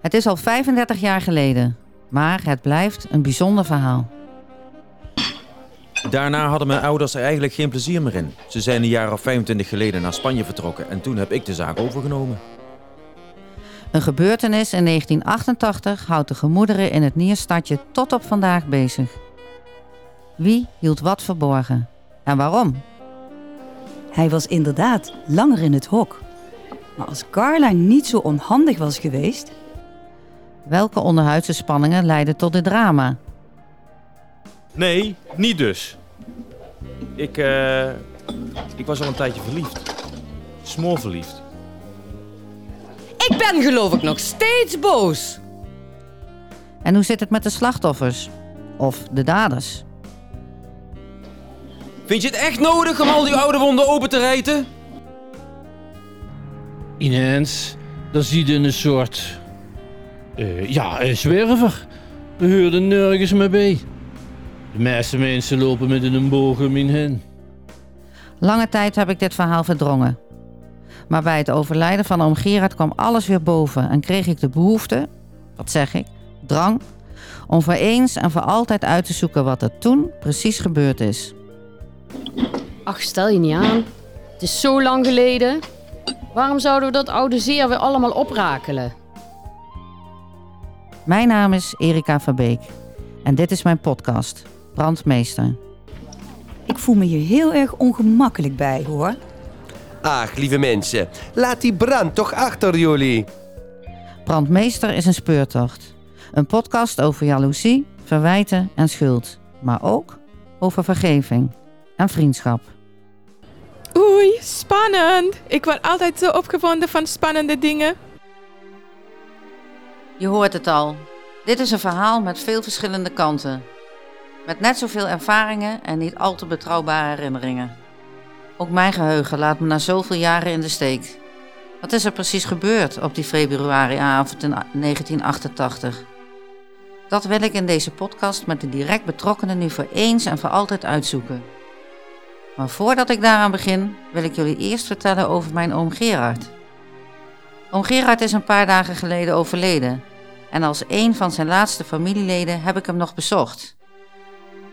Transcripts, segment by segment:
Het is al 35 jaar geleden, maar het blijft een bijzonder verhaal. Daarna hadden mijn ouders er eigenlijk geen plezier meer in. Ze zijn een jaar of 25 geleden naar Spanje vertrokken en toen heb ik de zaak overgenomen. Een gebeurtenis in 1988 houdt de gemoederen in het Nierstadje tot op vandaag bezig. Wie hield wat verborgen en waarom? Hij was inderdaad langer in het hok. Maar als Carla niet zo onhandig was geweest, Welke onderhuidse spanningen leidden tot dit drama? Nee, niet dus. Ik, eh, ik was al een tijdje verliefd. Smoorverliefd. Ik ben geloof ik nog steeds boos. En hoe zit het met de slachtoffers? Of de daders? Vind je het echt nodig om al die oude wonden open te rijten? Ineens, dan zie je een soort... eh, ja, een zwerver. We hoorden nergens mee bij. De meeste mensen lopen met een boog om in hen. Lange tijd heb ik dit verhaal verdrongen. Maar bij het overlijden van oom Gerard kwam alles weer boven en kreeg ik de behoefte, wat zeg ik, drang, om voor eens en voor altijd uit te zoeken wat er toen precies gebeurd is. Ach, stel je niet aan. Het is zo lang geleden. Waarom zouden we dat oude zeer weer allemaal oprakelen? Mijn naam is Erika Verbeek en dit is mijn podcast, Brandmeester. ik voel me hier heel erg ongemakkelijk bij hoor. Ach, lieve mensen, laat die brand toch achter jullie. Brandmeester is een speurtocht. Een podcast over jaloezie, verwijten en schuld. Maar ook over vergeving en vriendschap. Oei, spannend. Ik word altijd zo opgewonden van spannende dingen. Je hoort het al. Dit is een verhaal met veel verschillende kanten. Met net zoveel ervaringen en niet al te betrouwbare herinneringen. Ook mijn geheugen laat me na zoveel jaren in de steek. Wat is er precies gebeurd op die februariavond in 1988? Dat wil ik in deze podcast met de direct betrokkenen nu voor eens en voor altijd uitzoeken. Maar voordat ik daaraan begin, wil ik jullie eerst vertellen over mijn oom Gerard. Oom Gerard is een paar dagen geleden overleden en als een van zijn laatste familieleden heb ik hem nog bezocht.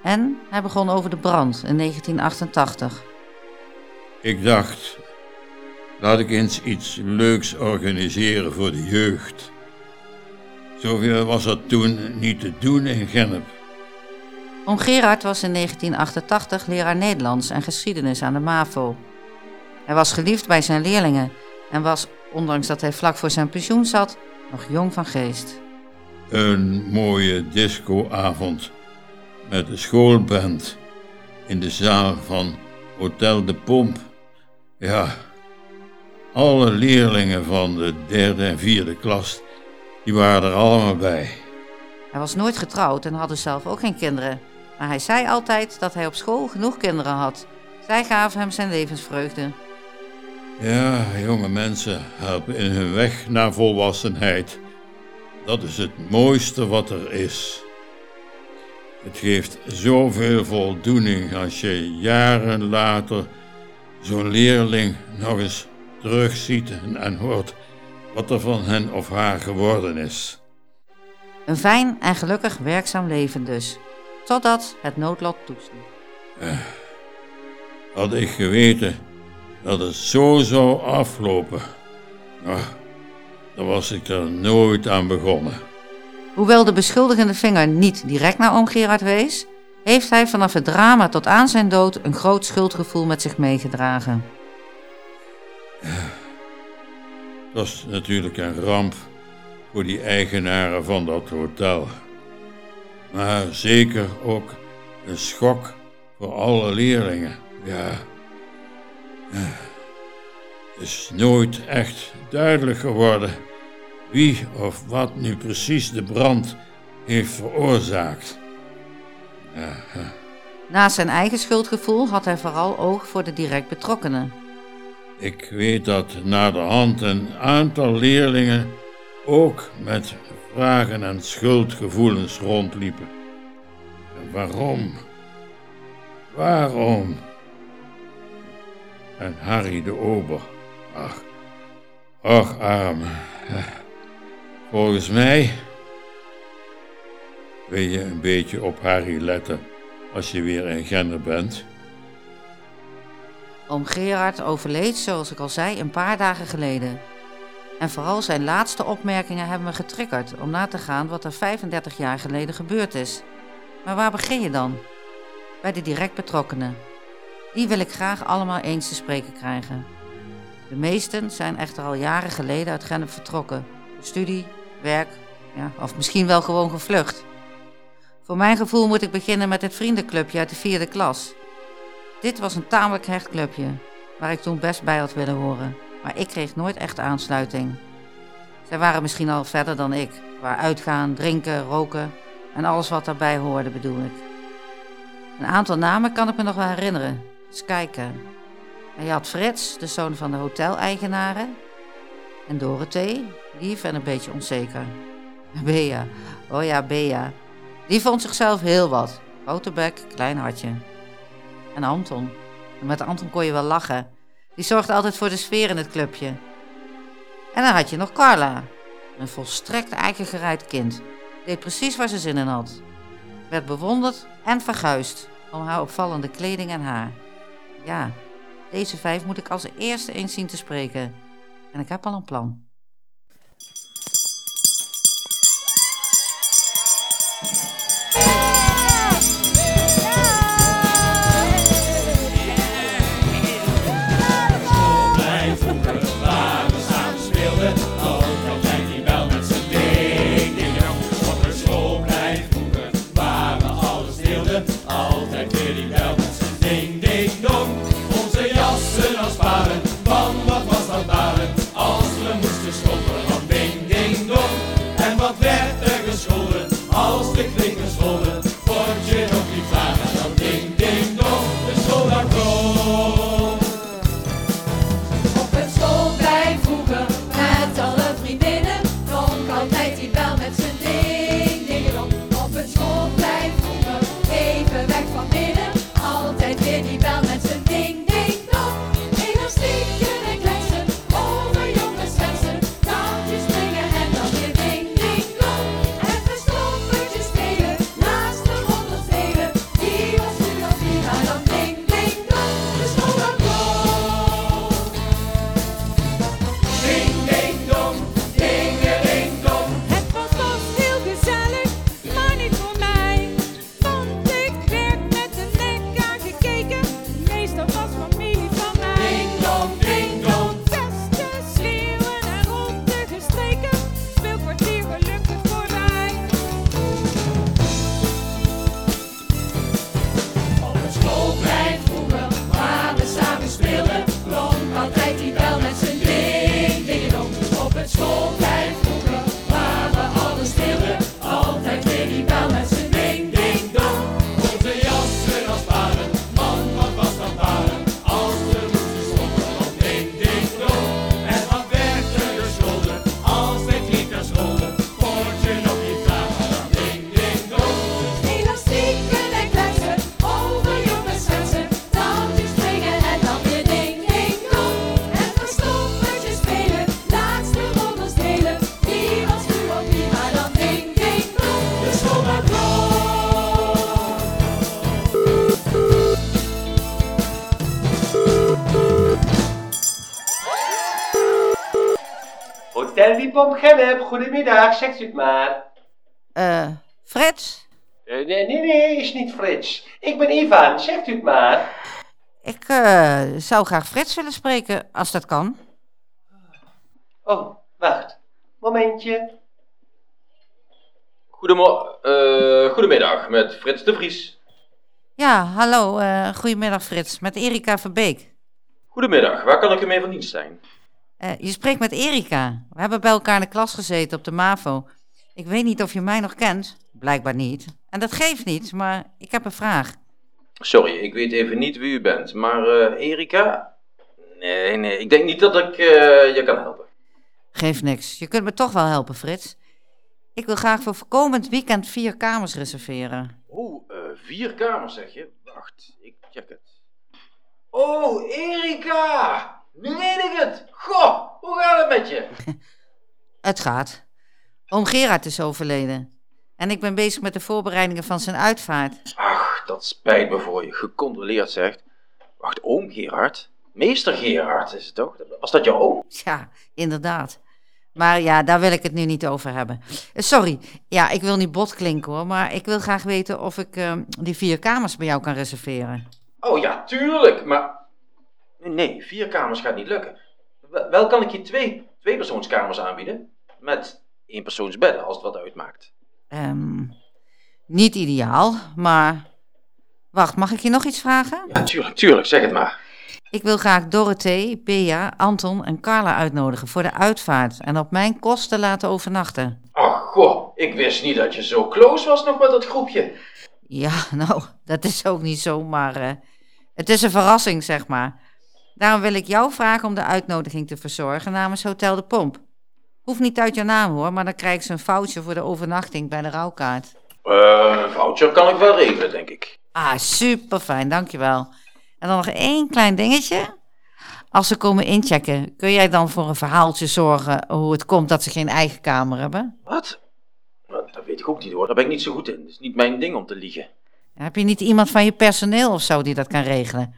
En hij begon over de brand in 1988. Ik dacht, laat ik eens iets leuks organiseren voor de jeugd. Zoveel was er toen niet te doen in Gennep. Oom Gerard was in 1988 leraar Nederlands en geschiedenis aan de MAVO. Hij was geliefd bij zijn leerlingen en was, ondanks dat hij vlak voor zijn pensioen zat, nog jong van geest. Een mooie discoavond met de schoolband in de zaal van Hotel de Pomp. Ja, alle leerlingen van de derde en vierde klas, die waren er allemaal bij. Hij was nooit getrouwd en had dus zelf ook geen kinderen. Maar hij zei altijd dat hij op school genoeg kinderen had. Zij gaven hem zijn levensvreugde. Ja, jonge mensen helpen in hun weg naar volwassenheid. Dat is het mooiste wat er is. Het geeft zoveel voldoening als je jaren later zo'n leerling nog eens terugziet en hoort wat er van hen of haar geworden is. Een fijn en gelukkig werkzaam leven dus. Totdat het noodlot toesloeg. Had ik geweten dat het zo zou aflopen, nou, dan was ik er nooit aan begonnen. Hoewel de beschuldigende vinger niet direct naar oom Gerard wees, heeft hij vanaf het drama tot aan zijn dood een groot schuldgevoel met zich meegedragen. Het was natuurlijk een ramp voor die eigenaren van dat hotel. Maar zeker ook een schok voor alle leerlingen. Ja. Het is nooit echt duidelijk geworden wie of wat nu precies de brand heeft veroorzaakt. Ja. Naast zijn eigen schuldgevoel had hij vooral oog voor de direct betrokkenen. Ik weet dat na de hand een aantal leerlingen ook met vragen en schuldgevoelens rondliepen. En waarom? Waarom? en Harry de Ober. Ach, ach arme. Volgens mij wil je een beetje op Harry letten als je weer in Gender bent. Oom Gerard overleed, zoals ik al zei, een paar dagen geleden. En vooral zijn laatste opmerkingen hebben me getriggerd om na te gaan wat er 35 jaar geleden gebeurd is. Maar waar begin je dan? Bij de direct betrokkenen. Die wil ik graag allemaal eens te spreken krijgen. De meesten zijn echter al jaren geleden uit Gennep vertrokken. Studie, werk, ja, of misschien wel gewoon gevlucht. Voor mijn gevoel moet ik beginnen met het vriendenclubje uit de vierde klas. Dit was een tamelijk hecht clubje, waar ik toen best bij had willen horen. Maar ik kreeg nooit echt aansluiting. Zij waren misschien al verder dan ik, waar uitgaan, drinken, roken en alles wat daarbij hoorde bedoel ik. Een aantal namen kan ik me nog wel herinneren. Eens kijken. En je had Frits, de zoon van de hoteleigenaren. En Dorothee, lief en een beetje onzeker. Bea, oh ja, Bea. Die vond zichzelf heel wat. Grote bek, klein hartje. En Anton. Met Anton kon je wel lachen. Die zorgde altijd voor de sfeer in het clubje. En dan had je nog Carla. Een volstrekt eigengereid kind. Deed precies waar ze zin in had. Werd bewonderd en verguisd om haar opvallende kleding en haar. Ja, deze vijf moet ik als eerste eens zien te spreken. En ik heb al een plan. Hotel Diepom Gennep, goedemiddag, zegt u het maar. Eh, Frits? Eh, nee, nee, nee, is niet Frits. Ik ben Ivan, zegt u het maar. Ik eh, zou graag Frits willen spreken, als dat kan. Oh, wacht. Momentje. Goedemo eh, goedemiddag, met Frits de Vries. Ja, hallo. eh goedemiddag Frits, met Erika Verbeek. Goedemiddag, waar kan ik u mee van dienst zijn? Eh, je spreekt met Erika. We hebben bij elkaar in de klas gezeten op de MAVO. Ik weet niet of je mij nog kent. Blijkbaar niet. En dat geeft niet, maar ik heb een vraag. Sorry, ik weet even niet wie u bent, maar eh, Erika? Nee, nee, ik denk niet dat ik eh, je kan helpen. Geeft niks. Je kunt me toch wel helpen, Frits. Ik wil graag voor komend weekend vier kamers reserveren. Eh, vier kamers zeg je? Wacht, ik check het. Oh, Erika! Nu weet ik het! Goh, hoe gaat het met je? Het gaat. Oom Gerard is overleden. En ik ben bezig met de voorbereidingen van zijn uitvaart. Ach, dat spijt me voor je. Gecontroleerd zegt. Wacht, oom Gerard? Meester Gerard is het toch? Was dat jouw oom? Ja, inderdaad. Maar ja, daar wil ik het nu niet over hebben. Eh, Sorry, ja, ik wil niet bot klinken hoor, maar ik wil graag weten of ik ehm, die vier kamers bij jou kan reserveren. Oh ja, tuurlijk, maar... Nee, vier kamers gaat niet lukken. Wel, kan ik je twee, twee persoonskamers aanbieden. Met één persoonsbedden, als het wat uitmaakt. Ehm, niet ideaal, maar... Wacht, mag ik je nog iets vragen? Ja, tuurlijk, tuurlijk, zeg het maar. Ik wil graag Dorothee, Bea, Anton en Carla uitnodigen voor de uitvaart en op mijn kosten laten overnachten. Ach, goh, ik wist niet dat je zo close was nog met dat groepje. Ja, nou, dat is ook niet zo, maar eh, het is een verrassing, zeg maar. Daarom wil ik jou vragen om de uitnodiging te verzorgen namens Hotel de Pomp. Hoeft niet uit jouw naam hoor, maar dan krijg ze een foutje voor de overnachting bij de rouwkaart. Eh, een voucher kan ik wel regelen, denk ik. Ah, super fijn, dankjewel. En dan nog één klein dingetje. Als ze komen inchecken, kun jij dan voor een verhaaltje zorgen hoe het komt dat ze geen eigen kamer hebben? Wat? Nou, dat weet ik ook niet hoor, daar ben ik niet zo goed in. Het is niet mijn ding om te liegen. Heb je niet iemand van je personeel of zo die dat kan regelen?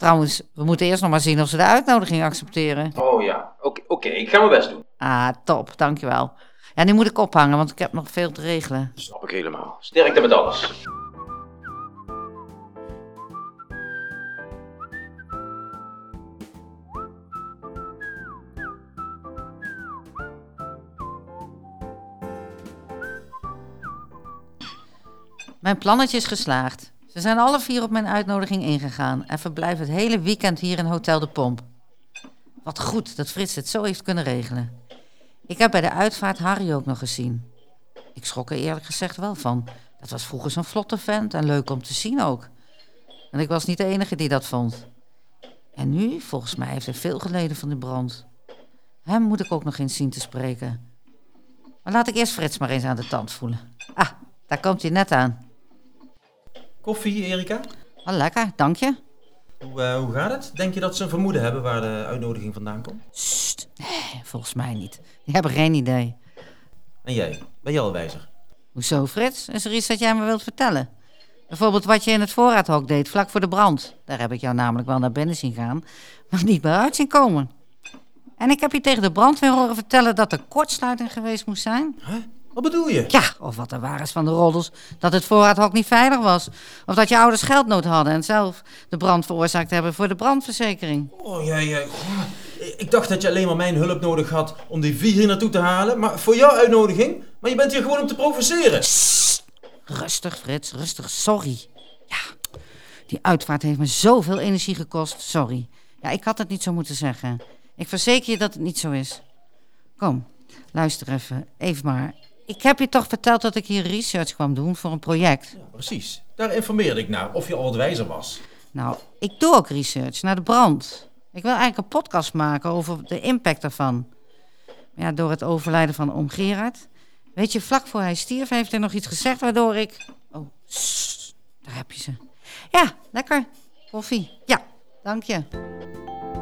Trouwens, we moeten eerst nog maar zien of ze de uitnodiging accepteren. Oh ja, oké, oké, ik ga mijn best doen. Ah, top, dankjewel. Ja, nu moet ik ophangen, want ik heb nog veel te regelen. Snap ik helemaal. Sterkte met alles. Mijn plannetje is geslaagd. Ze zijn alle vier op mijn uitnodiging ingegaan en verblijven het hele weekend hier in Hotel de Pomp. Wat goed dat Frits het zo heeft kunnen regelen. Ik heb bij de uitvaart Harry ook nog gezien. Ik schrok er eerlijk gezegd wel van. Dat was vroeger zo'n vlotte vent en leuk om te zien ook. En ik was niet de enige die dat vond. En nu, volgens mij, heeft hij veel geleden van de brand. Hem moet ik ook nog eens zien te spreken. Maar laat ik eerst Frits maar eens aan de tand voelen. Ah, daar komt hij net aan. Koffie, Erika? Oh, lekker, dank je. Hoe, eh, hoe gaat het? Denk je dat ze een vermoeden hebben waar de uitnodiging vandaan komt? Sst, nee, volgens mij niet. Die hebben geen idee. En jij? Ben je al wijzer? Hoezo, Frits? Is er iets dat jij me wilt vertellen? Bijvoorbeeld wat je in het voorraadhok deed, vlak voor de brand. Daar heb ik jou namelijk wel naar binnen zien gaan, maar niet meer uit zien komen. En ik heb je tegen de brandweer horen vertellen dat er kortsluiting geweest moest zijn. Wat bedoel je? Ja, of wat er waar is van de roddels, dat het voorraadhok niet veilig was. Of dat je ouders geldnood hadden en zelf de brand veroorzaakt hebben voor de brandverzekering. Oh, jij, jij. Ik dacht dat je alleen maar mijn hulp nodig had om die vier hier naartoe te halen. Maar voor jouw uitnodiging? Maar je bent hier gewoon om te provoceren. Rustig, Frits, rustig. Sorry. Ja, die uitvaart heeft me zoveel energie gekost. Sorry. Ja, ik had het niet zo moeten zeggen. Ik verzeker je dat het niet zo is. Kom, luister even. Even maar. Ik heb je toch verteld dat ik hier research kwam doen voor een project? Precies. Daar informeerde ik naar of je al wat wijzer was. Nou, ik doe ook research naar de brand. Ik wil eigenlijk een podcast maken over de impact daarvan. Ja, door het overlijden van oom Gerard. Weet je, vlak voor hij stierf heeft hij nog iets gezegd waardoor ik... Oh, sst, daar heb je ze. Ja, lekker. Koffie. Ja, dank je.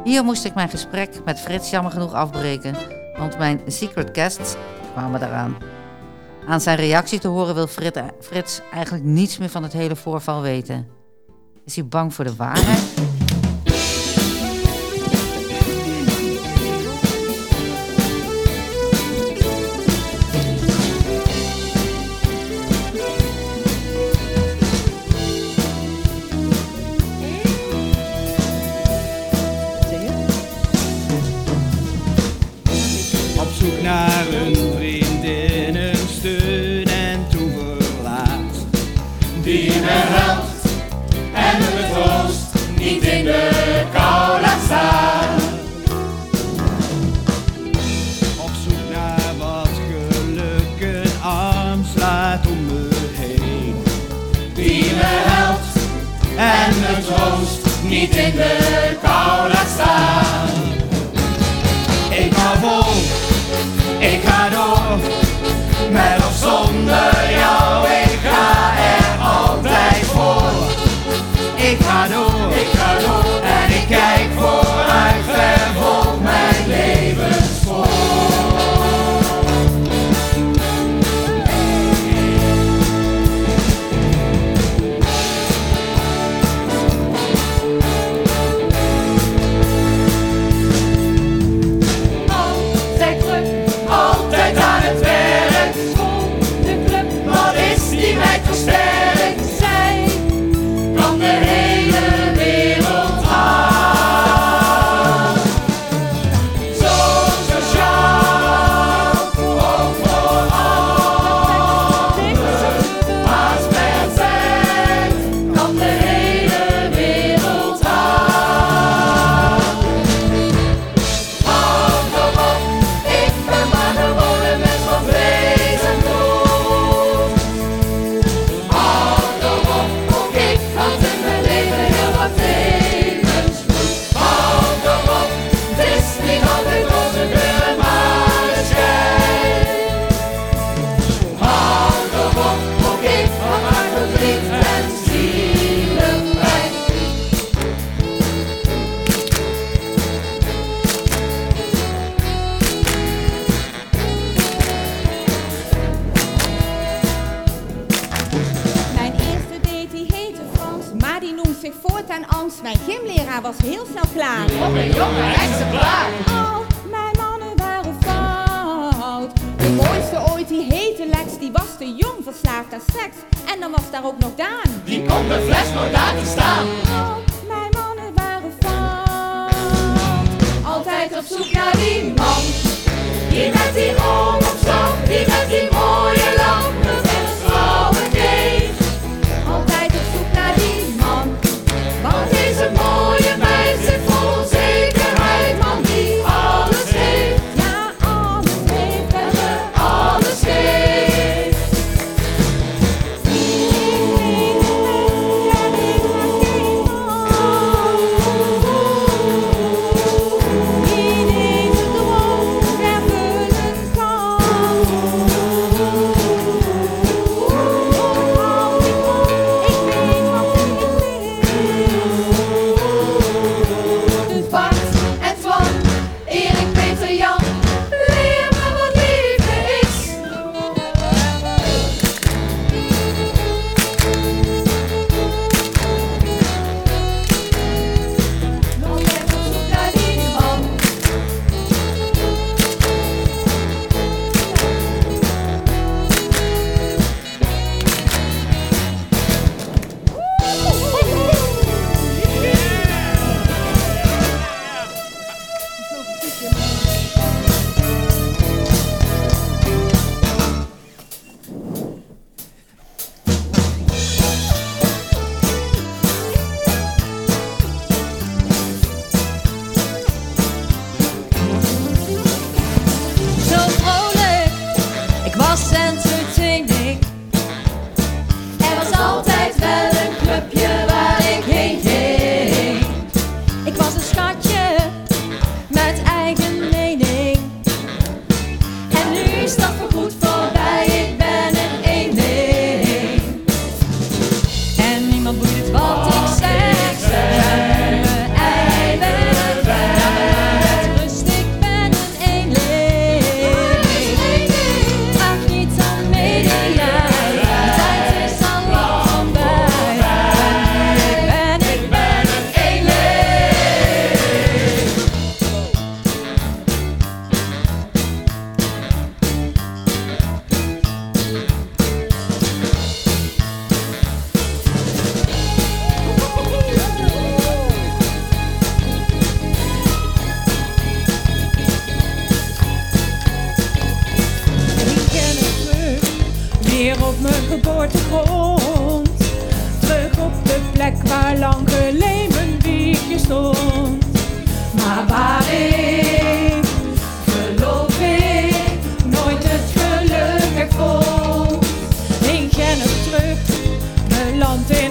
Hier moest ik mijn gesprek met Frits jammer genoeg afbreken. Want mijn secret guests kwamen eraan. Aan zijn reactie te horen wil Frit- Frits eigenlijk niets meer van het hele voorval weten. Is hij bang voor de waarheid? geslaagd aan seks. En dan was daar ook nog Daan. Die komt de fles nooit te staan. Oh, mijn mannen waren van Altijd op zoek naar die man. Die met die oom op stap, die met die mooie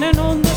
leaning on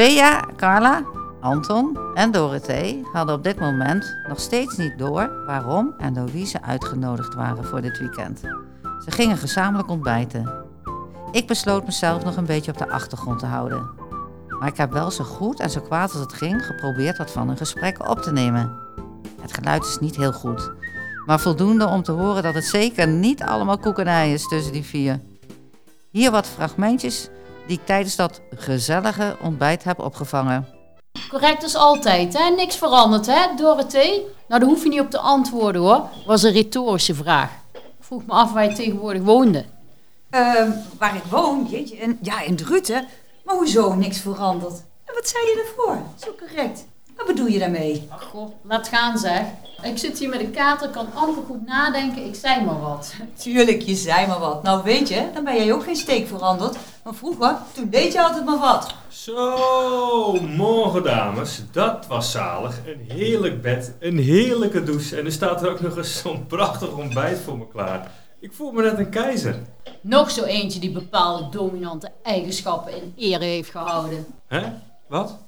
Bea, Carla, Anton en Dorothee hadden op dit moment nog steeds niet door waarom en door wie ze uitgenodigd waren voor dit weekend. Ze gingen gezamenlijk ontbijten. Ik besloot mezelf nog een beetje op de achtergrond te houden. Maar ik heb wel zo goed en zo kwaad als het ging geprobeerd wat van hun gesprek op te nemen. Het geluid is niet heel goed, maar voldoende om te horen dat het zeker niet allemaal koekenij is tussen die vier. Hier wat fragmentjes die ik tijdens dat gezellige ontbijt heb opgevangen. Correct als altijd, hè? Niks veranderd, hè, Dorothee? Nou, daar hoef je niet op te antwoorden, hoor. Was een retorische vraag. Ik vroeg me af waar je tegenwoordig woonde. Ehm, waar ik woon, jeetje, in, ja, in Druten. Maar hoezo niks veranderd? En wat zei je daarvoor? Zo correct. Wat bedoel je daarmee? Ach, goh, laat gaan, zeg. Ik zit hier met een kater, kan amper goed nadenken. Ik zei maar wat. Tuurlijk, je zei maar wat. Nou weet je, dan ben jij ook geen steek veranderd. Maar vroeger, toen deed je altijd maar wat. Zo, morgen dames. Dat was zalig. Een heerlijk bed, een heerlijke douche. En er staat er ook nog eens zo'n prachtig ontbijt voor me klaar. Ik voel me net een keizer. Nog zo eentje die bepaalde dominante eigenschappen in ere heeft gehouden. Hè? Wat?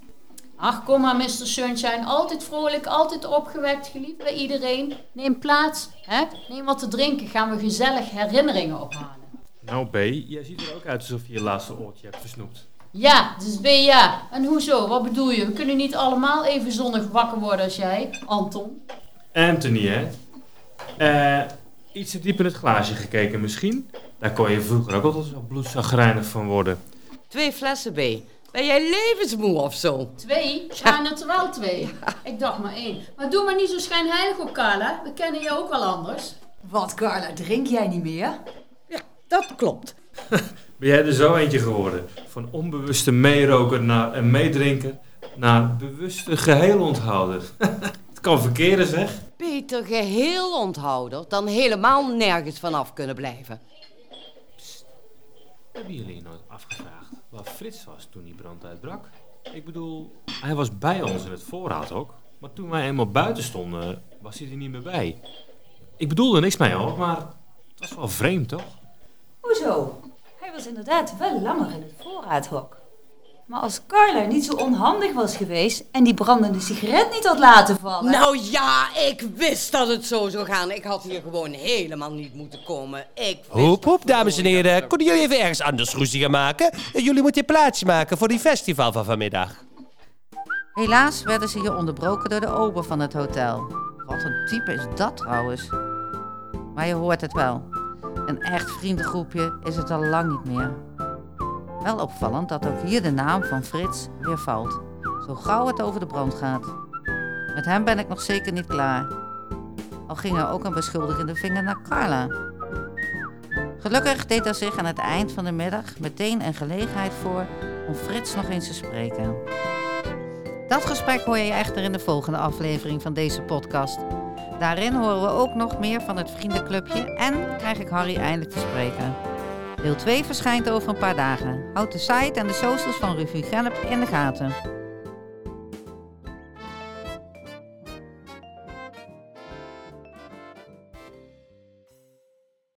Ach, kom maar, Mr. Sunshine. Altijd vrolijk, altijd opgewekt, geliefd bij iedereen. Neem plaats, hè? Neem wat te drinken. Gaan we gezellig herinneringen ophalen. Nou, B, jij ziet er ook uit alsof je je laatste oortje hebt versnoept. Ja, dus ben ja. En hoezo? Wat bedoel je? We kunnen niet allemaal even zonnig wakker worden als jij, Anton. Anthony, hè? Eh, iets te diep in het glaasje gekeken misschien? Daar kon je vroeger ook altijd zo bloedzagrijnig van worden. Twee flessen B. Ben jij levensmoe of zo? Twee? Zijn het er wel twee? Ik dacht maar één. Maar doe maar niet zo schijnheilig op, Carla. We kennen je ook wel anders. Wat, Carla, drink jij niet meer? Dat klopt. Ben jij er zo eentje geworden? Van onbewuste meeroker naar een meedrinker naar bewuste geheelonthouder. Het kan verkeren zeg. Beter geheel onthouden dan helemaal nergens vanaf kunnen blijven. Hebben jullie je nooit afgevraagd waar Frits was toen die brand uitbrak? Ik bedoel, hij was bij ons in het voorraadhok. Maar toen wij eenmaal buiten stonden, was hij er niet meer bij. Ik bedoel er niks mee hoor, maar het was wel vreemd toch? Hoezo? Hij was inderdaad wel langer in het voorraadhok. Maar als Carla niet zo onhandig was geweest en die brandende sigaret niet had laten vallen... Nou ja, ik wist dat het zo zou gaan. Ik had hier gewoon helemaal niet moeten komen. Ik wist Hoep, hoep, dames en heren. Kunnen jullie even ergens anders ruzie gaan maken? Jullie moeten plaats maken voor die festival van vanmiddag. Helaas werden ze hier onderbroken door de ober van het hotel. Wat een type is dat trouwens. Maar je hoort het wel. Een echt vriendengroepje is het al lang niet meer. Wel opvallend dat ook hier de naam van Frits weer valt. Zo gauw het over de brand gaat. Met hem ben ik nog zeker niet klaar. Al ging er ook een beschuldigende vinger naar Carla. Gelukkig deed er zich aan het eind van de middag meteen een gelegenheid voor om Frits nog eens te spreken. Dat gesprek hoor je echter in de volgende aflevering van deze podcast. Daarin horen we ook nog meer van het vriendenclubje en krijg ik Harry eindelijk te spreken. Deel 2 verschijnt over een paar dagen. Houd de site en de socials van Revue Gennep in de gaten.